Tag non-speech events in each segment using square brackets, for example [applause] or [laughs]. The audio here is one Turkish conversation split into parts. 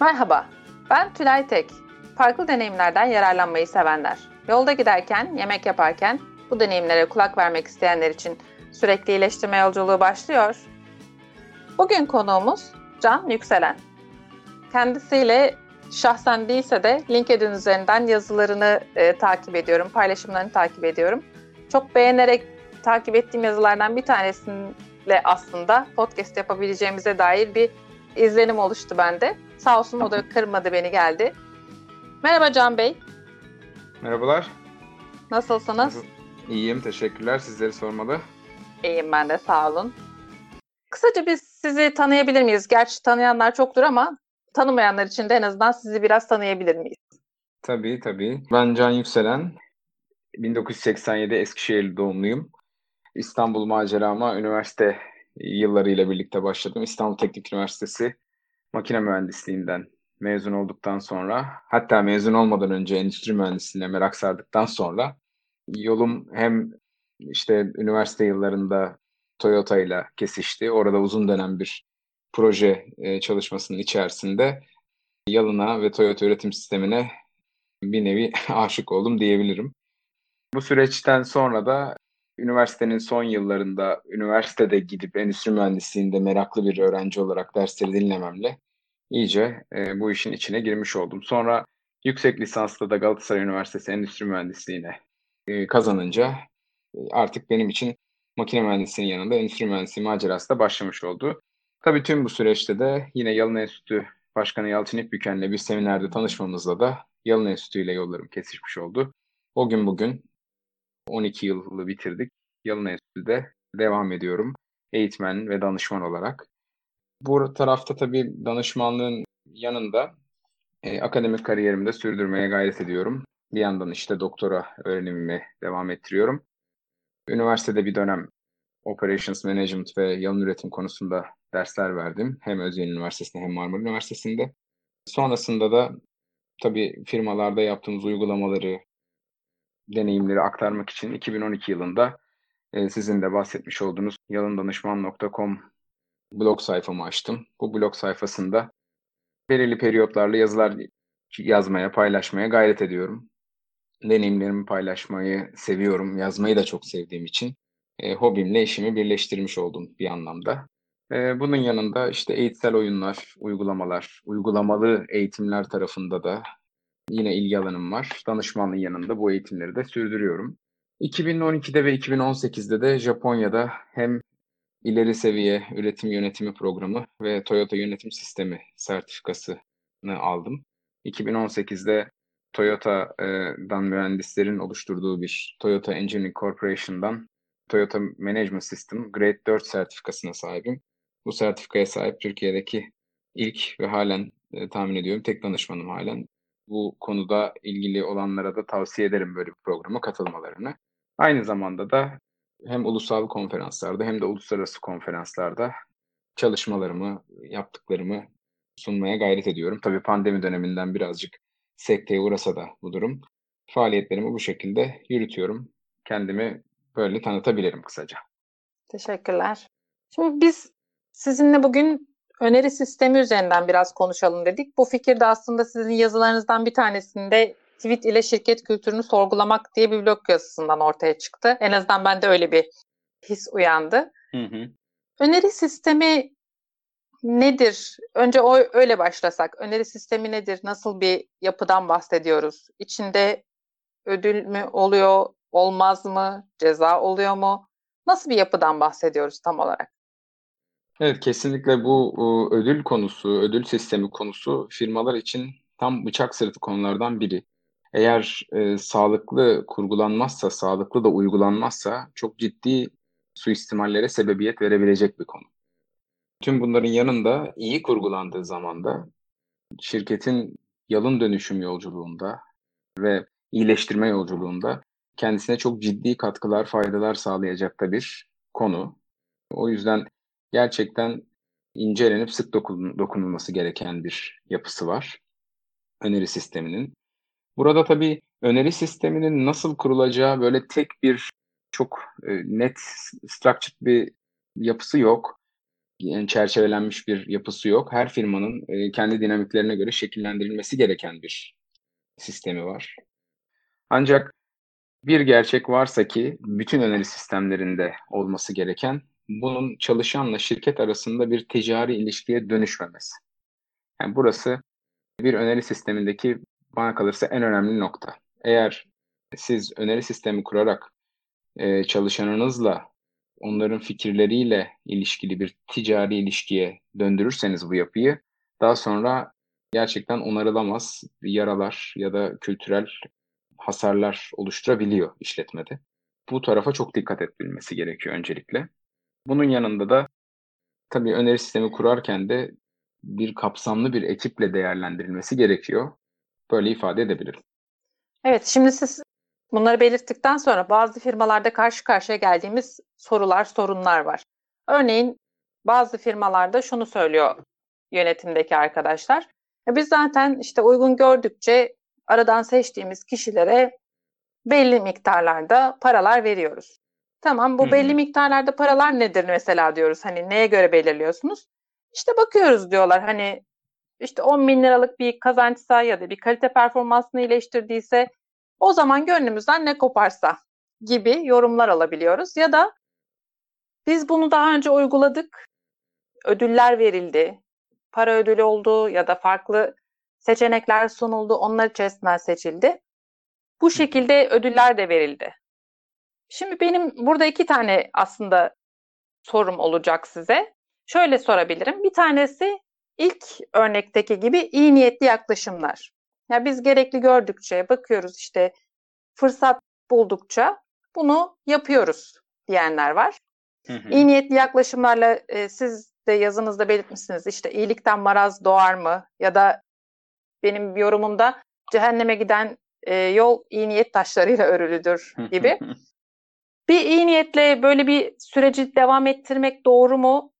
Merhaba, ben Tülay Tek. Farklı deneyimlerden yararlanmayı sevenler. Yolda giderken, yemek yaparken bu deneyimlere kulak vermek isteyenler için sürekli iyileştirme yolculuğu başlıyor. Bugün konuğumuz Can Yükselen. Kendisiyle şahsen değilse de LinkedIn üzerinden yazılarını e, takip ediyorum, paylaşımlarını takip ediyorum. Çok beğenerek takip ettiğim yazılardan bir tanesiyle aslında podcast yapabileceğimize dair bir izlenim oluştu bende. Sağ olsun o da [laughs] kırmadı beni geldi. Merhaba Can Bey. Merhabalar. Nasılsınız? İyiyim, teşekkürler. Sizleri sormalı. İyiyim ben de, sağ olun. Kısaca biz sizi tanıyabilir miyiz? Gerçi tanıyanlar çoktur ama tanımayanlar için de en azından sizi biraz tanıyabilir miyiz? Tabii tabii. Ben Can Yükselen. 1987 Eskişehir doğumluyum. İstanbul macerama üniversite yıllarıyla birlikte başladım. İstanbul Teknik Üniversitesi makine mühendisliğinden mezun olduktan sonra hatta mezun olmadan önce endüstri mühendisliğine merak sardıktan sonra yolum hem işte üniversite yıllarında Toyota ile kesişti. Orada uzun dönem bir proje e, çalışmasının içerisinde Yalın'a ve Toyota üretim sistemine bir nevi [laughs] aşık oldum diyebilirim. Bu süreçten sonra da üniversitenin son yıllarında üniversitede gidip endüstri mühendisliğinde meraklı bir öğrenci olarak dersleri dinlememle iyice e, bu işin içine girmiş oldum. Sonra yüksek lisansla da Galatasaray Üniversitesi Endüstri Mühendisliğine e, kazanınca e, artık benim için makine mühendisliğinin yanında endüstri mühendisliği macerası da başlamış oldu. Tabii tüm bu süreçte de yine Yalın Enstitü Başkanı Yalçın İpbüken'le bir seminerde tanışmamızla da Yalın Enstitü ile yollarım kesişmiş oldu. O gün bugün 12 yılı bitirdik. Yalın Enstitü'de devam ediyorum. Eğitmen ve danışman olarak. Bu tarafta tabii danışmanlığın yanında e, akademik kariyerimi de sürdürmeye gayret ediyorum. Bir yandan işte doktora öğrenimimi devam ettiriyorum. Üniversitede bir dönem Operations Management ve yalın üretim konusunda dersler verdim. Hem Özyeğin Üniversitesi'nde hem Marmara Üniversitesi'nde. Sonrasında da tabii firmalarda yaptığımız uygulamaları, deneyimleri aktarmak için 2012 yılında e, sizin de bahsetmiş olduğunuz yalındanışman.com blog sayfamı açtım. Bu blog sayfasında belirli periyotlarla yazılar yazmaya, paylaşmaya gayret ediyorum. Deneyimlerimi paylaşmayı seviyorum. Yazmayı da çok sevdiğim için e, hobimle işimi birleştirmiş oldum bir anlamda. E, bunun yanında işte eğitsel oyunlar, uygulamalar, uygulamalı eğitimler tarafında da yine ilgi alanım var. Danışmanlığın yanında bu eğitimleri de sürdürüyorum. 2012'de ve 2018'de de Japonya'da hem ileri seviye üretim yönetimi programı ve Toyota yönetim sistemi sertifikasını aldım. 2018'de Toyota'dan mühendislerin oluşturduğu bir Toyota Engineering Corporation'dan Toyota Management System Grade 4 sertifikasına sahibim. Bu sertifikaya sahip Türkiye'deki ilk ve halen e, tahmin ediyorum tek danışmanım halen. Bu konuda ilgili olanlara da tavsiye ederim böyle bir programa katılmalarını. Aynı zamanda da hem ulusal konferanslarda hem de uluslararası konferanslarda çalışmalarımı, yaptıklarımı sunmaya gayret ediyorum. Tabii pandemi döneminden birazcık sekteye uğrasa da bu durum. Faaliyetlerimi bu şekilde yürütüyorum. Kendimi böyle tanıtabilirim kısaca. Teşekkürler. Şimdi biz sizinle bugün öneri sistemi üzerinden biraz konuşalım dedik. Bu fikir de aslında sizin yazılarınızdan bir tanesinde tweet ile şirket kültürünü sorgulamak diye bir blog yazısından ortaya çıktı. En azından bende öyle bir his uyandı. Hı hı. Öneri sistemi nedir? Önce o öyle başlasak. Öneri sistemi nedir? Nasıl bir yapıdan bahsediyoruz? İçinde ödül mü oluyor, olmaz mı? Ceza oluyor mu? Nasıl bir yapıdan bahsediyoruz tam olarak? Evet, kesinlikle bu ödül konusu, ödül sistemi konusu firmalar için tam bıçak sırtı konulardan biri eğer e, sağlıklı kurgulanmazsa, sağlıklı da uygulanmazsa çok ciddi suistimallere sebebiyet verebilecek bir konu. Tüm bunların yanında iyi kurgulandığı zaman da şirketin yalın dönüşüm yolculuğunda ve iyileştirme yolculuğunda kendisine çok ciddi katkılar, faydalar sağlayacak da bir konu. O yüzden gerçekten incelenip sık dokun, dokunulması gereken bir yapısı var öneri sisteminin. Burada tabii öneri sisteminin nasıl kurulacağı böyle tek bir çok e, net structured bir yapısı yok. yani çerçevelenmiş bir yapısı yok. Her firmanın e, kendi dinamiklerine göre şekillendirilmesi gereken bir sistemi var. Ancak bir gerçek varsa ki bütün öneri sistemlerinde olması gereken bunun çalışanla şirket arasında bir ticari ilişkiye dönüşmemesi. Yani burası bir öneri sistemindeki bana kalırsa en önemli nokta. Eğer siz öneri sistemi kurarak e, çalışanınızla onların fikirleriyle ilişkili bir ticari ilişkiye döndürürseniz bu yapıyı daha sonra gerçekten onarılamaz yaralar ya da kültürel hasarlar oluşturabiliyor işletmede. Bu tarafa çok dikkat edilmesi gerekiyor öncelikle. Bunun yanında da tabii öneri sistemi kurarken de bir kapsamlı bir ekiple değerlendirilmesi gerekiyor. Böyle ifade edebilirim. Evet, şimdi siz bunları belirttikten sonra bazı firmalarda karşı karşıya geldiğimiz sorular, sorunlar var. Örneğin bazı firmalarda şunu söylüyor yönetimdeki arkadaşlar. E biz zaten işte uygun gördükçe aradan seçtiğimiz kişilere belli miktarlarda paralar veriyoruz. Tamam bu belli miktarlarda paralar nedir mesela diyoruz. Hani neye göre belirliyorsunuz? İşte bakıyoruz diyorlar hani işte 10 bin liralık bir kazançsa ya da bir kalite performansını iyileştirdiyse o zaman gönlümüzden ne koparsa gibi yorumlar alabiliyoruz. Ya da biz bunu daha önce uyguladık, ödüller verildi, para ödülü oldu ya da farklı seçenekler sunuldu, onlar içerisinden seçildi. Bu şekilde ödüller de verildi. Şimdi benim burada iki tane aslında sorum olacak size. Şöyle sorabilirim. Bir tanesi ilk örnekteki gibi iyi niyetli yaklaşımlar. Ya yani biz gerekli gördükçe bakıyoruz işte fırsat buldukça bunu yapıyoruz diyenler var. Hı hı. İyi niyetli yaklaşımlarla e, siz de yazınızda belirtmişsiniz işte iyilikten maraz doğar mı ya da benim yorumumda cehenneme giden e, yol iyi niyet taşlarıyla örülüdür gibi. [laughs] bir iyi niyetle böyle bir süreci devam ettirmek doğru mu?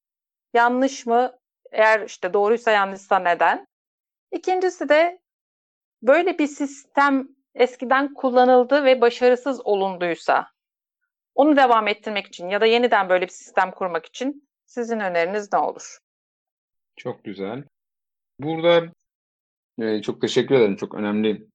Yanlış mı? Eğer işte doğruysa yanlışsa neden? İkincisi de böyle bir sistem eskiden kullanıldı ve başarısız olunduysa onu devam ettirmek için ya da yeniden böyle bir sistem kurmak için sizin öneriniz ne olur? Çok güzel. Burada e, çok teşekkür ederim. Çok önemli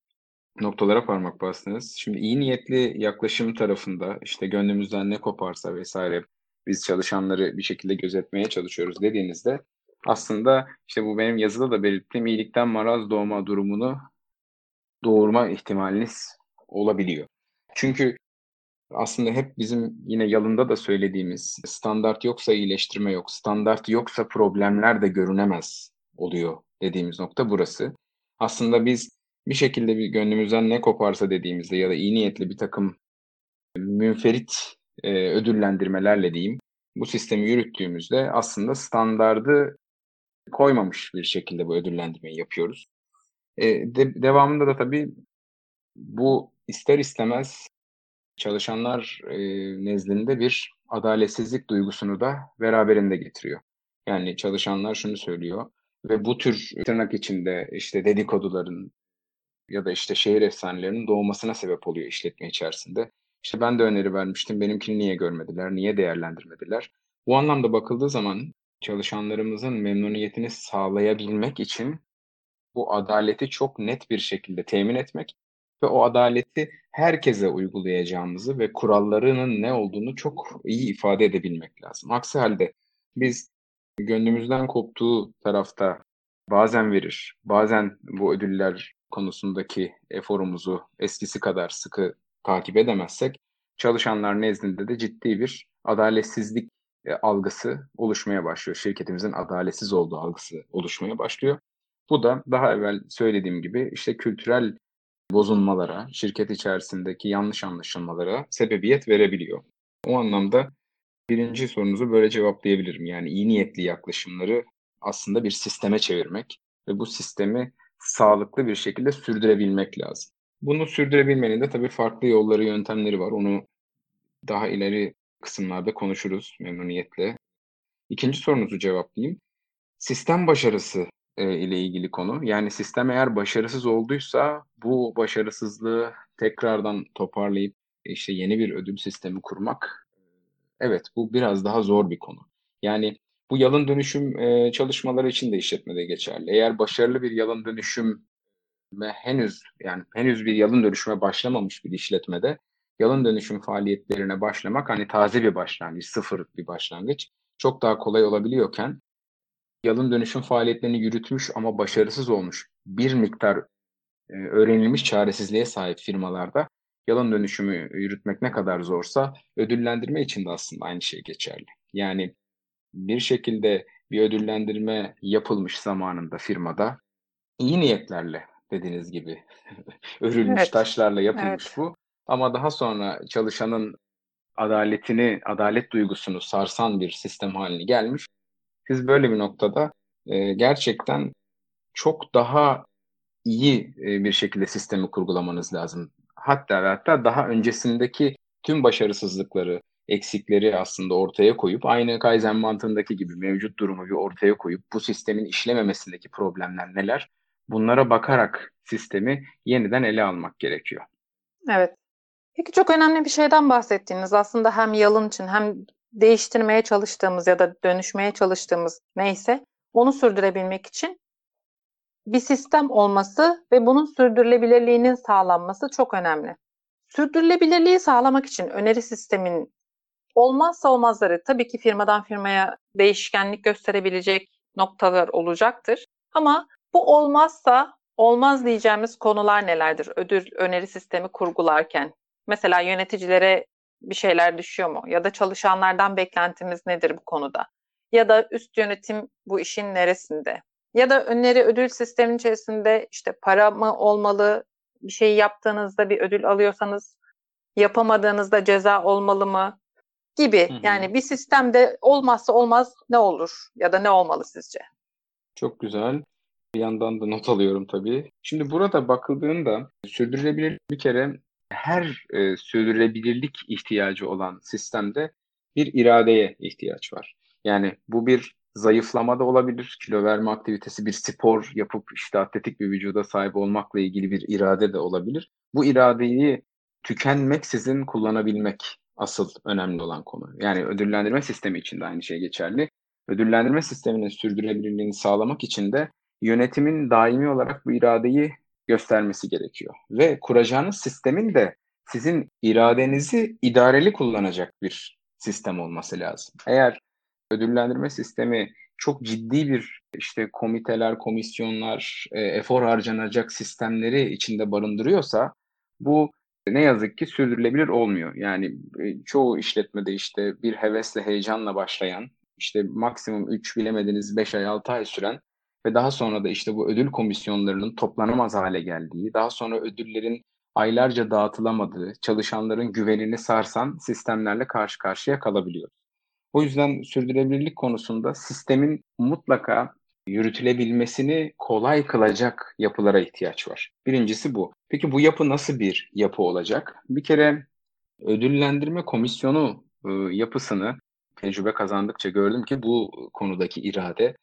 noktalara parmak bastınız. Şimdi iyi niyetli yaklaşım tarafında işte gönlümüzden ne koparsa vesaire biz çalışanları bir şekilde gözetmeye çalışıyoruz dediğinizde aslında işte bu benim yazıda da belirttiğim iyilikten maraz doğma durumunu doğurma ihtimaliniz olabiliyor. Çünkü aslında hep bizim yine yalında da söylediğimiz standart yoksa iyileştirme yok, standart yoksa problemler de görünemez oluyor dediğimiz nokta burası. Aslında biz bir şekilde bir gönlümüzden ne koparsa dediğimizde ya da iyi niyetli bir takım münferit e, ödüllendirmelerle diyeyim bu sistemi yürüttüğümüzde aslında standardı koymamış bir şekilde bu ödüllendirmeyi yapıyoruz. E, de, devamında da tabii bu ister istemez çalışanlar e, nezdinde bir adaletsizlik duygusunu da beraberinde getiriyor. Yani çalışanlar şunu söylüyor ve bu tür tırnak içinde işte dedikoduların ya da işte şehir efsanelerinin doğmasına sebep oluyor işletme içerisinde. İşte ben de öneri vermiştim. Benimkini niye görmediler? Niye değerlendirmediler? Bu anlamda bakıldığı zaman çalışanlarımızın memnuniyetini sağlayabilmek için bu adaleti çok net bir şekilde temin etmek ve o adaleti herkese uygulayacağımızı ve kurallarının ne olduğunu çok iyi ifade edebilmek lazım. Aksi halde biz gönlümüzden koptuğu tarafta bazen verir, bazen bu ödüller konusundaki eforumuzu eskisi kadar sıkı takip edemezsek çalışanlar nezdinde de ciddi bir adaletsizlik e, algısı oluşmaya başlıyor. Şirketimizin adaletsiz olduğu algısı oluşmaya başlıyor. Bu da daha evvel söylediğim gibi işte kültürel bozulmalara, şirket içerisindeki yanlış anlaşılmalara sebebiyet verebiliyor. O anlamda birinci sorunuzu böyle cevaplayabilirim. Yani iyi niyetli yaklaşımları aslında bir sisteme çevirmek ve bu sistemi sağlıklı bir şekilde sürdürebilmek lazım. Bunu sürdürebilmenin de tabii farklı yolları, yöntemleri var. Onu daha ileri kısımlarda konuşuruz memnuniyetle. İkinci sorunuzu cevaplayayım. Sistem başarısı e, ile ilgili konu. Yani sistem eğer başarısız olduysa bu başarısızlığı tekrardan toparlayıp işte yeni bir ödül sistemi kurmak evet bu biraz daha zor bir konu. Yani Bu yalın dönüşüm e, çalışmaları için de işletmede geçerli. Eğer başarılı bir yalın dönüşüm ve henüz yani henüz bir yalın dönüşüme başlamamış bir işletmede yalın dönüşüm faaliyetlerine başlamak hani taze bir başlangıç, sıfır bir başlangıç çok daha kolay olabiliyorken yalın dönüşüm faaliyetlerini yürütmüş ama başarısız olmuş bir miktar e, öğrenilmiş çaresizliğe sahip firmalarda yalın dönüşümü yürütmek ne kadar zorsa ödüllendirme için de aslında aynı şey geçerli. Yani bir şekilde bir ödüllendirme yapılmış zamanında firmada iyi niyetlerle dediğiniz gibi [laughs] örülmüş Evet. taşlarla yapılmış Evet. bu. Ama daha sonra çalışanın adaletini, adalet duygusunu sarsan bir sistem haline gelmiş. Siz böyle bir noktada e, gerçekten çok daha iyi e, bir şekilde sistemi kurgulamanız lazım. Hatta hatta daha öncesindeki tüm başarısızlıkları, eksikleri aslında ortaya koyup aynı Kaizen mantığındaki gibi mevcut durumu bir ortaya koyup bu sistemin işlememesindeki problemler neler? Bunlara bakarak sistemi yeniden ele almak gerekiyor. Evet. Peki çok önemli bir şeyden bahsettiğiniz aslında hem yalın için hem değiştirmeye çalıştığımız ya da dönüşmeye çalıştığımız neyse onu sürdürebilmek için bir sistem olması ve bunun sürdürülebilirliğinin sağlanması çok önemli. Sürdürülebilirliği sağlamak için öneri sistemin olmazsa olmazları tabii ki firmadan firmaya değişkenlik gösterebilecek noktalar olacaktır. Ama bu olmazsa olmaz diyeceğimiz konular nelerdir? Ödül öneri sistemi kurgularken. Mesela yöneticilere bir şeyler düşüyor mu? Ya da çalışanlardan beklentimiz nedir bu konuda? Ya da üst yönetim bu işin neresinde? Ya da öneri ödül sistemin içerisinde işte para mı olmalı? Bir şeyi yaptığınızda bir ödül alıyorsanız yapamadığınızda ceza olmalı mı? Gibi. Hı hı. Yani bir sistemde olmazsa olmaz ne olur ya da ne olmalı sizce? Çok güzel. Bir yandan da not alıyorum tabii. Şimdi burada bakıldığında sürdürülebilir bir kere her e, sürdürülebilirlik ihtiyacı olan sistemde bir iradeye ihtiyaç var. Yani bu bir zayıflama da olabilir, kilo verme aktivitesi, bir spor yapıp işte atletik bir vücuda sahip olmakla ilgili bir irade de olabilir. Bu iradeyi tükenmeksizin kullanabilmek asıl önemli olan konu. Yani ödüllendirme sistemi için de aynı şey geçerli. Ödüllendirme sisteminin sürdürülebilirliğini sağlamak için de yönetimin daimi olarak bu iradeyi göstermesi gerekiyor. Ve kuracağınız sistemin de sizin iradenizi idareli kullanacak bir sistem olması lazım. Eğer ödüllendirme sistemi çok ciddi bir işte komiteler, komisyonlar, e, efor harcanacak sistemleri içinde barındırıyorsa bu ne yazık ki sürdürülebilir olmuyor. Yani e, çoğu işletmede işte bir hevesle, heyecanla başlayan, işte maksimum 3 bilemediniz 5 ay 6 ay süren ve daha sonra da işte bu ödül komisyonlarının toplanamaz hale geldiği, daha sonra ödüllerin aylarca dağıtılamadığı, çalışanların güvenini sarsan sistemlerle karşı karşıya kalabiliyoruz. O yüzden sürdürülebilirlik konusunda sistemin mutlaka yürütülebilmesini kolay kılacak yapılara ihtiyaç var. Birincisi bu. Peki bu yapı nasıl bir yapı olacak? Bir kere ödüllendirme komisyonu e, yapısını tecrübe kazandıkça gördüm ki bu konudaki irade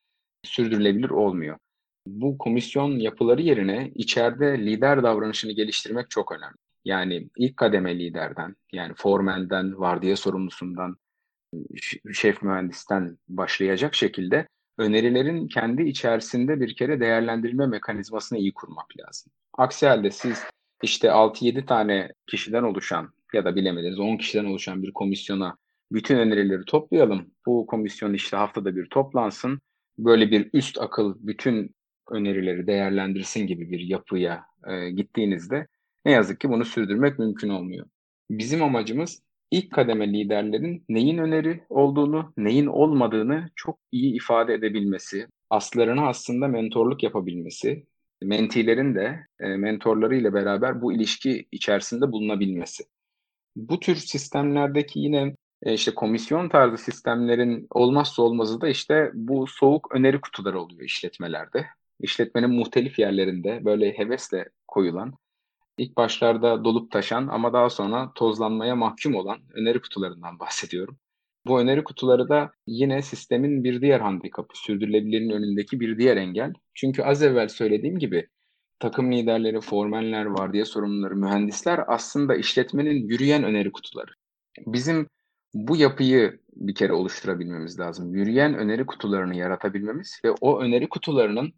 sürdürülebilir olmuyor. Bu komisyon yapıları yerine içeride lider davranışını geliştirmek çok önemli. Yani ilk kademe liderden, yani formenden, vardiya sorumlusundan, şef mühendisten başlayacak şekilde önerilerin kendi içerisinde bir kere değerlendirme mekanizmasını iyi kurmak lazım. Aksi halde siz işte 6-7 tane kişiden oluşan ya da bilemediniz 10 kişiden oluşan bir komisyona bütün önerileri toplayalım. Bu komisyon işte haftada bir toplansın. Böyle bir üst akıl bütün önerileri değerlendirsin gibi bir yapıya e, gittiğinizde ne yazık ki bunu sürdürmek mümkün olmuyor. Bizim amacımız ilk kademe liderlerin neyin öneri olduğunu, neyin olmadığını çok iyi ifade edebilmesi, aslarına aslında mentorluk yapabilmesi, mentilerin de e, mentorları ile beraber bu ilişki içerisinde bulunabilmesi. Bu tür sistemlerdeki yine e, işte komisyon tarzı sistemlerin olmazsa olmazı da işte bu soğuk öneri kutuları oluyor işletmelerde. İşletmenin muhtelif yerlerinde böyle hevesle koyulan, ilk başlarda dolup taşan ama daha sonra tozlanmaya mahkum olan öneri kutularından bahsediyorum. Bu öneri kutuları da yine sistemin bir diğer handikapı, sürdürülebilirliğin önündeki bir diğer engel. Çünkü az evvel söylediğim gibi takım liderleri, formenler, vardiya sorumluları, mühendisler aslında işletmenin yürüyen öneri kutuları. Bizim bu yapıyı bir kere oluşturabilmemiz lazım. Yürüyen öneri kutularını yaratabilmemiz ve o öneri kutularının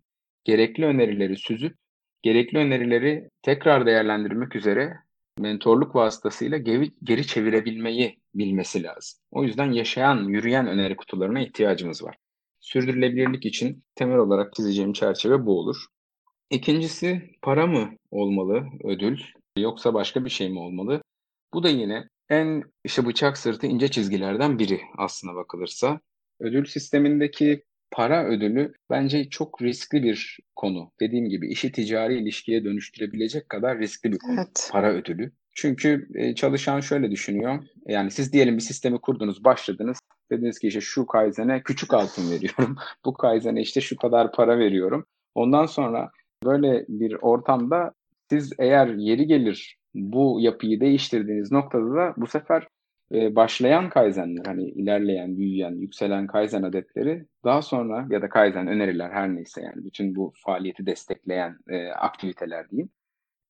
gerekli önerileri süzüp gerekli önerileri tekrar değerlendirmek üzere mentorluk vasıtasıyla geri, geri çevirebilmeyi bilmesi lazım. O yüzden yaşayan, yürüyen öneri kutularına ihtiyacımız var. Sürdürülebilirlik için temel olarak çizeceğim çerçeve bu olur. İkincisi para mı olmalı ödül yoksa başka bir şey mi olmalı? Bu da yine en işte bıçak sırtı ince çizgilerden biri aslına bakılırsa. Ödül sistemindeki para ödülü bence çok riskli bir konu. Dediğim gibi işi ticari ilişkiye dönüştürebilecek kadar riskli bir konu. Evet. Para ödülü. Çünkü e, çalışan şöyle düşünüyor. Yani siz diyelim bir sistemi kurdunuz, başladınız. Dediniz ki işte şu Kaizen'e küçük altın veriyorum. [laughs] Bu Kaizen'e işte şu kadar para veriyorum. Ondan sonra böyle bir ortamda siz eğer yeri gelir bu yapıyı değiştirdiğiniz noktada da bu sefer e, başlayan kaizenler hani ilerleyen, büyüyen, yükselen kaizen adetleri daha sonra ya da kaizen öneriler her neyse yani bütün bu faaliyeti destekleyen e, aktiviteler diyeyim.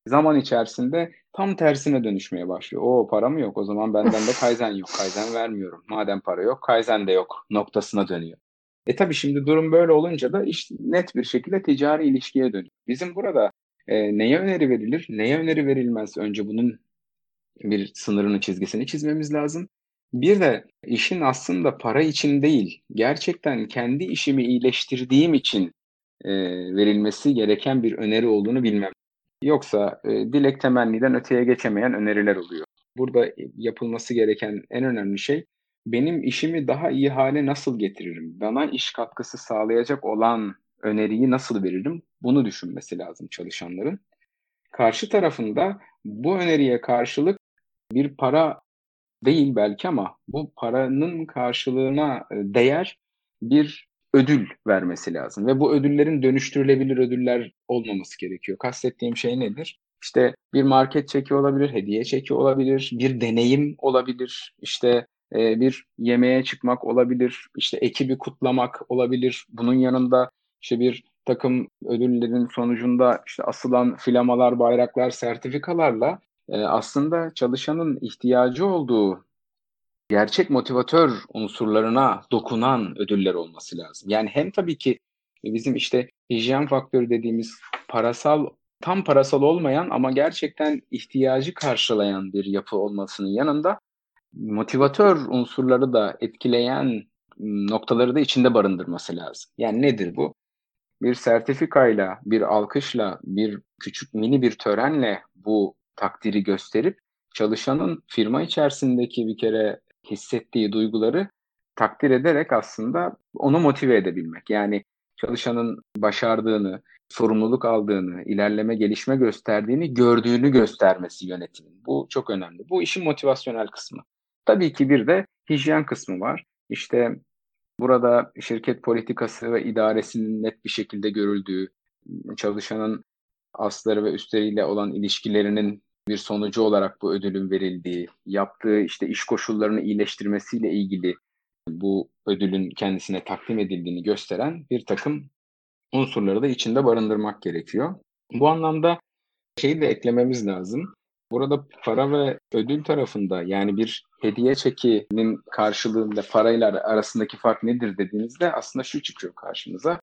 Zaman içerisinde tam tersine dönüşmeye başlıyor. O para mı yok o zaman benden de kaizen yok. Kaizen vermiyorum. Madem para yok kaizen de yok noktasına dönüyor. E tabii şimdi durum böyle olunca da iş net bir şekilde ticari ilişkiye dönüyor. Bizim burada e, neye öneri verilir, neye öneri verilmez önce bunun bir sınırını çizgisini çizmemiz lazım. Bir de işin aslında para için değil, gerçekten kendi işimi iyileştirdiğim için e, verilmesi gereken bir öneri olduğunu bilmem. Yoksa e, dilek temenniden öteye geçemeyen öneriler oluyor. Burada yapılması gereken en önemli şey benim işimi daha iyi hale nasıl getiririm? Bana iş katkısı sağlayacak olan öneriyi nasıl veririm? Bunu düşünmesi lazım çalışanların. Karşı tarafında bu öneriye karşılık bir para değil belki ama bu paranın karşılığına e, değer bir ödül vermesi lazım. Ve bu ödüllerin dönüştürülebilir ödüller olmaması gerekiyor. Kastettiğim şey nedir? İşte bir market çeki olabilir, hediye çeki olabilir, bir deneyim olabilir, işte e, bir yemeğe çıkmak olabilir, işte ekibi kutlamak olabilir. Bunun yanında işte bir takım ödüllerin sonucunda işte asılan flamalar, bayraklar, sertifikalarla aslında çalışanın ihtiyacı olduğu gerçek motivatör unsurlarına dokunan ödüller olması lazım. Yani hem tabii ki bizim işte hijyen faktörü dediğimiz parasal tam parasal olmayan ama gerçekten ihtiyacı karşılayan bir yapı olmasının yanında motivatör unsurları da etkileyen noktaları da içinde barındırması lazım. Yani nedir bu? Bir sertifikayla, bir alkışla, bir küçük mini bir törenle bu takdiri gösterip çalışanın firma içerisindeki bir kere hissettiği duyguları takdir ederek aslında onu motive edebilmek. Yani çalışanın başardığını, sorumluluk aldığını, ilerleme, gelişme gösterdiğini gördüğünü göstermesi yönetimin. Bu çok önemli. Bu işin motivasyonel kısmı. Tabii ki bir de hijyen kısmı var. İşte burada şirket politikası ve idaresinin net bir şekilde görüldüğü, çalışanın asları ve üstleriyle olan ilişkilerinin bir sonucu olarak bu ödülün verildiği, yaptığı işte iş koşullarını iyileştirmesiyle ilgili bu ödülün kendisine takdim edildiğini gösteren bir takım unsurları da içinde barındırmak gerekiyor. Bu anlamda şeyi de eklememiz lazım. Burada para ve ödül tarafında yani bir hediye çekinin karşılığında parayla arasındaki fark nedir dediğinizde aslında şu çıkıyor karşımıza.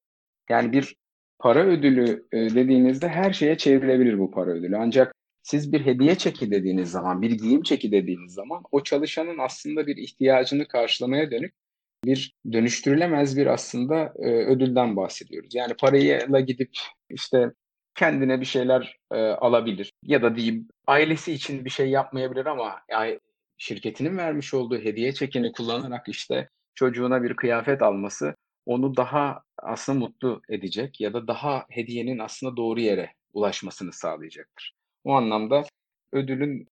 Yani bir para ödülü e, dediğinizde her şeye çevrilebilir bu para ödülü. Ancak siz bir hediye çeki dediğiniz zaman, bir giyim çeki dediğiniz zaman o çalışanın aslında bir ihtiyacını karşılamaya dönük bir dönüştürülemez bir aslında e, ödülden bahsediyoruz. Yani parayla gidip işte kendine bir şeyler e, alabilir ya da diyeyim ailesi için bir şey yapmayabilir ama yani şirketinin vermiş olduğu hediye çekini kullanarak işte çocuğuna bir kıyafet alması onu daha aslında mutlu edecek ya da daha hediyenin aslında doğru yere ulaşmasını sağlayacaktır. O anlamda ödülün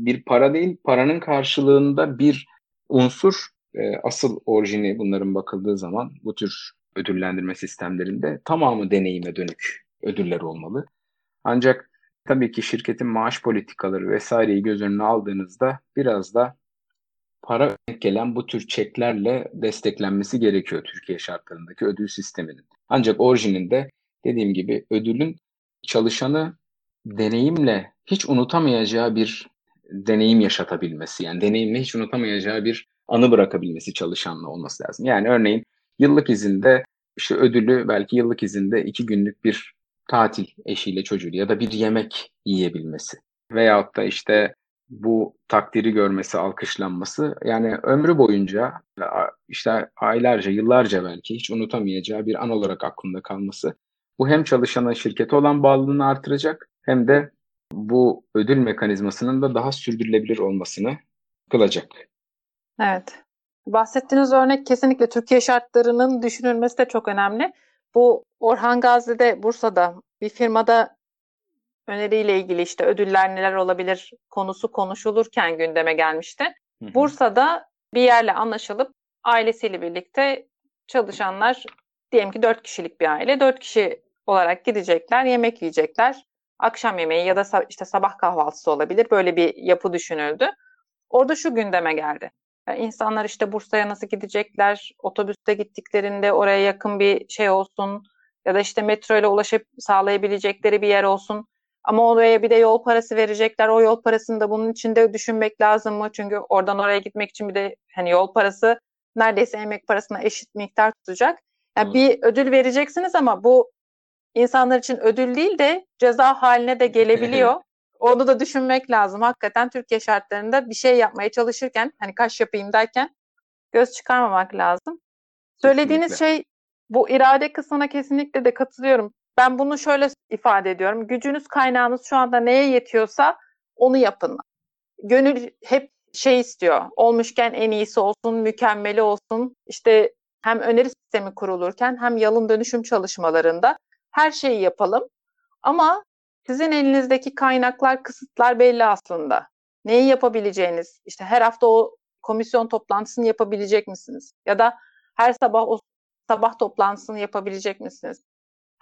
bir para değil, paranın karşılığında bir unsur e, asıl orijini bunların bakıldığı zaman bu tür ödüllendirme sistemlerinde tamamı deneyime dönük ödüller olmalı. Ancak tabii ki şirketin maaş politikaları vesaireyi göz önüne aldığınızda biraz da para gelen bu tür çeklerle desteklenmesi gerekiyor Türkiye şartlarındaki ödül sisteminin. Ancak orijininde dediğim gibi ödülün çalışanı deneyimle hiç unutamayacağı bir deneyim yaşatabilmesi. Yani deneyimle hiç unutamayacağı bir anı bırakabilmesi çalışanla olması lazım. Yani örneğin yıllık izinde işte ödülü belki yıllık izinde iki günlük bir tatil eşiyle çocuğuyla ya da bir yemek yiyebilmesi. Veyahut da işte bu takdiri görmesi, alkışlanması yani ömrü boyunca işte aylarca, yıllarca belki hiç unutamayacağı bir an olarak aklında kalması. Bu hem çalışana şirkete olan bağlılığını artıracak hem de bu ödül mekanizmasının da daha sürdürülebilir olmasını kılacak. Evet. Bahsettiğiniz örnek kesinlikle Türkiye şartlarının düşünülmesi de çok önemli. Bu Orhan Gazi'de Bursa'da bir firmada öneriyle ilgili işte ödüller neler olabilir konusu konuşulurken gündeme gelmişti. Hı hı. Bursa'da bir yerle anlaşılıp ailesiyle birlikte çalışanlar diyelim ki dört kişilik bir aile. Dört kişi olarak gidecekler, yemek yiyecekler. Akşam yemeği ya da işte sabah kahvaltısı olabilir. Böyle bir yapı düşünüldü. Orada şu gündeme geldi. Yani insanlar işte Bursa'ya nasıl gidecekler? Otobüste gittiklerinde oraya yakın bir şey olsun ya da işte metro ile ulaşıp sağlayabilecekleri bir yer olsun. Ama oraya bir de yol parası verecekler. O yol parasını da bunun içinde düşünmek lazım mı? Çünkü oradan oraya gitmek için bir de hani yol parası neredeyse emek parasına eşit miktar tutacak. Yani hmm. bir ödül vereceksiniz ama bu insanlar için ödül değil de ceza haline de gelebiliyor. [laughs] Onu da düşünmek lazım. Hakikaten Türkiye şartlarında bir şey yapmaya çalışırken hani kaş yapayım derken göz çıkarmamak lazım. Söylediğiniz şey bu irade kısmına kesinlikle de katılıyorum. Ben bunu şöyle ifade ediyorum. Gücünüz kaynağınız şu anda neye yetiyorsa onu yapın. Gönül hep şey istiyor. Olmuşken en iyisi olsun, mükemmeli olsun. İşte hem öneri sistemi kurulurken hem yalın dönüşüm çalışmalarında her şeyi yapalım. Ama sizin elinizdeki kaynaklar, kısıtlar belli aslında. Neyi yapabileceğiniz, işte her hafta o komisyon toplantısını yapabilecek misiniz? Ya da her sabah o sabah toplantısını yapabilecek misiniz?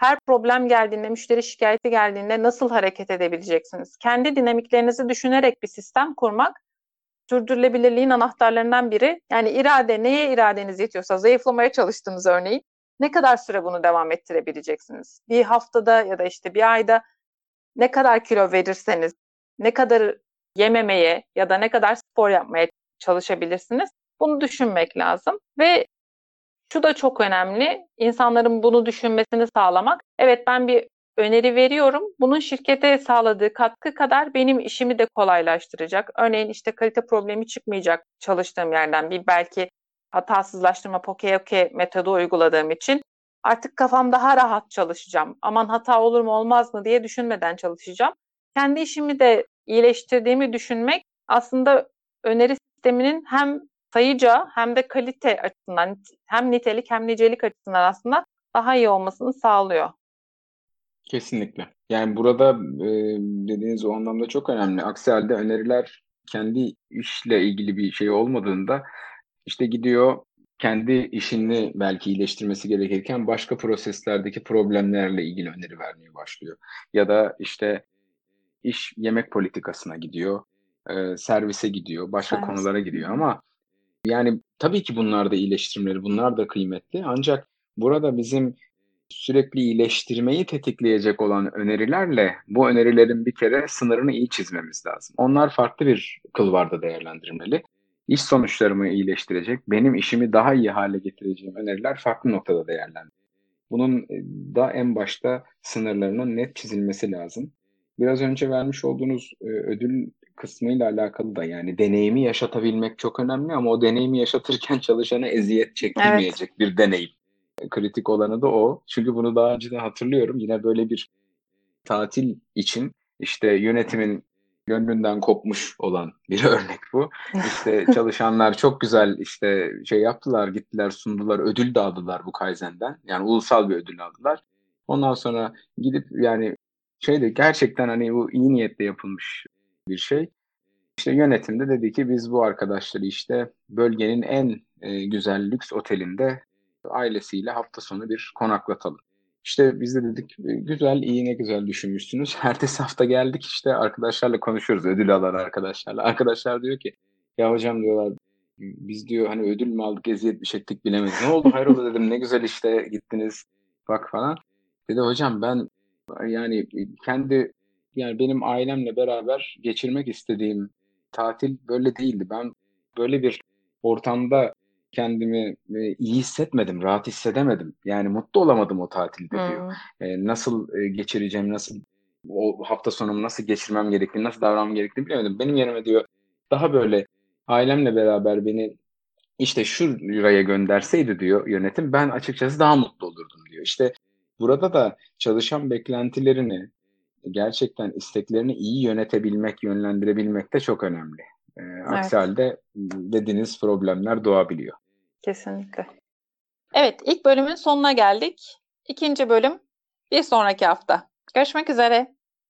Her problem geldiğinde, müşteri şikayeti geldiğinde nasıl hareket edebileceksiniz? Kendi dinamiklerinizi düşünerek bir sistem kurmak sürdürülebilirliğin anahtarlarından biri. Yani irade, neye iradeniz yetiyorsa, zayıflamaya çalıştığınız örneğin ne kadar süre bunu devam ettirebileceksiniz? Bir haftada ya da işte bir ayda ne kadar kilo verirseniz, ne kadar yememeye ya da ne kadar spor yapmaya çalışabilirsiniz. Bunu düşünmek lazım ve şu da çok önemli. İnsanların bunu düşünmesini sağlamak. Evet ben bir öneri veriyorum. Bunun şirkete sağladığı katkı kadar benim işimi de kolaylaştıracak. Örneğin işte kalite problemi çıkmayacak çalıştığım yerden bir belki hatasızlaştırma poke metodu uyguladığım için artık kafam daha rahat çalışacağım. Aman hata olur mu olmaz mı diye düşünmeden çalışacağım. Kendi işimi de iyileştirdiğimi düşünmek aslında öneri sisteminin hem sayıca hem de kalite açısından hem nitelik hem nicelik açısından aslında daha iyi olmasını sağlıyor. Kesinlikle. Yani burada e, dediğiniz o anlamda çok önemli. Aksi halde öneriler kendi işle ilgili bir şey olmadığında işte gidiyor kendi işini belki iyileştirmesi gerekirken başka proseslerdeki problemlerle ilgili öneri vermeye başlıyor. Ya da işte iş yemek politikasına gidiyor, e, servise gidiyor, başka Servis. konulara gidiyor ama yani tabii ki bunlar da iyileştirmeleri, bunlar da kıymetli. Ancak burada bizim sürekli iyileştirmeyi tetikleyecek olan önerilerle bu önerilerin bir kere sınırını iyi çizmemiz lazım. Onlar farklı bir kılvarda değerlendirmeli iş sonuçlarımı iyileştirecek, benim işimi daha iyi hale getireceğim öneriler farklı noktada değerlendirilir. Bunun e, da en başta sınırlarının net çizilmesi lazım. Biraz önce vermiş olduğunuz e, ödül kısmıyla alakalı da yani deneyimi yaşatabilmek çok önemli ama o deneyimi yaşatırken [laughs] çalışana eziyet çekilmeyecek evet. bir deneyim. Kritik olanı da o. Çünkü bunu daha önce de hatırlıyorum. Yine böyle bir tatil için işte yönetimin gönlünden kopmuş olan bir [laughs] örnek bu. İşte [laughs] çalışanlar çok güzel işte şey yaptılar, gittiler, sundular, ödül dağıdılar bu Kaizen'den. Yani ulusal bir ödül aldılar. Ondan sonra gidip yani şeyde gerçekten hani bu iyi niyetle yapılmış bir şey. İşte yönetimde dedi ki biz bu arkadaşları işte bölgenin en e, güzel lüks otelinde ailesiyle hafta sonu bir konaklatalım. İşte biz de dedik güzel iyi ne güzel düşünmüşsünüz. [laughs] Ertesi hafta geldik işte arkadaşlarla konuşuyoruz ödül alan arkadaşlarla. Arkadaşlar diyor ki ya hocam diyorlar biz diyor hani ödül mü aldık eziyet bir çektik bilemedik. Ne oldu hayrola dedim ne güzel işte gittiniz bak falan. Dedi hocam ben yani kendi yani benim ailemle beraber geçirmek istediğim tatil böyle değildi. Ben böyle bir ortamda kendimi e, iyi hissetmedim, rahat hissedemedim. Yani mutlu olamadım o tatilde diyor. Hmm. E, nasıl e, geçireceğim, nasıl o hafta sonumu nasıl geçirmem gerektiğini, nasıl davranmam gerektiğini bilemedim. Benim yerime diyor daha böyle ailemle beraber beni işte şuraya gönderseydi diyor yönetim ben açıkçası daha mutlu olurdum diyor. İşte burada da çalışan beklentilerini gerçekten isteklerini iyi yönetebilmek, yönlendirebilmek de çok önemli. E, aksi Evet. halde dediğiniz problemler doğabiliyor. Kesinlikle. Evet, ilk bölümün sonuna geldik. İkinci bölüm bir sonraki hafta. Görüşmek üzere.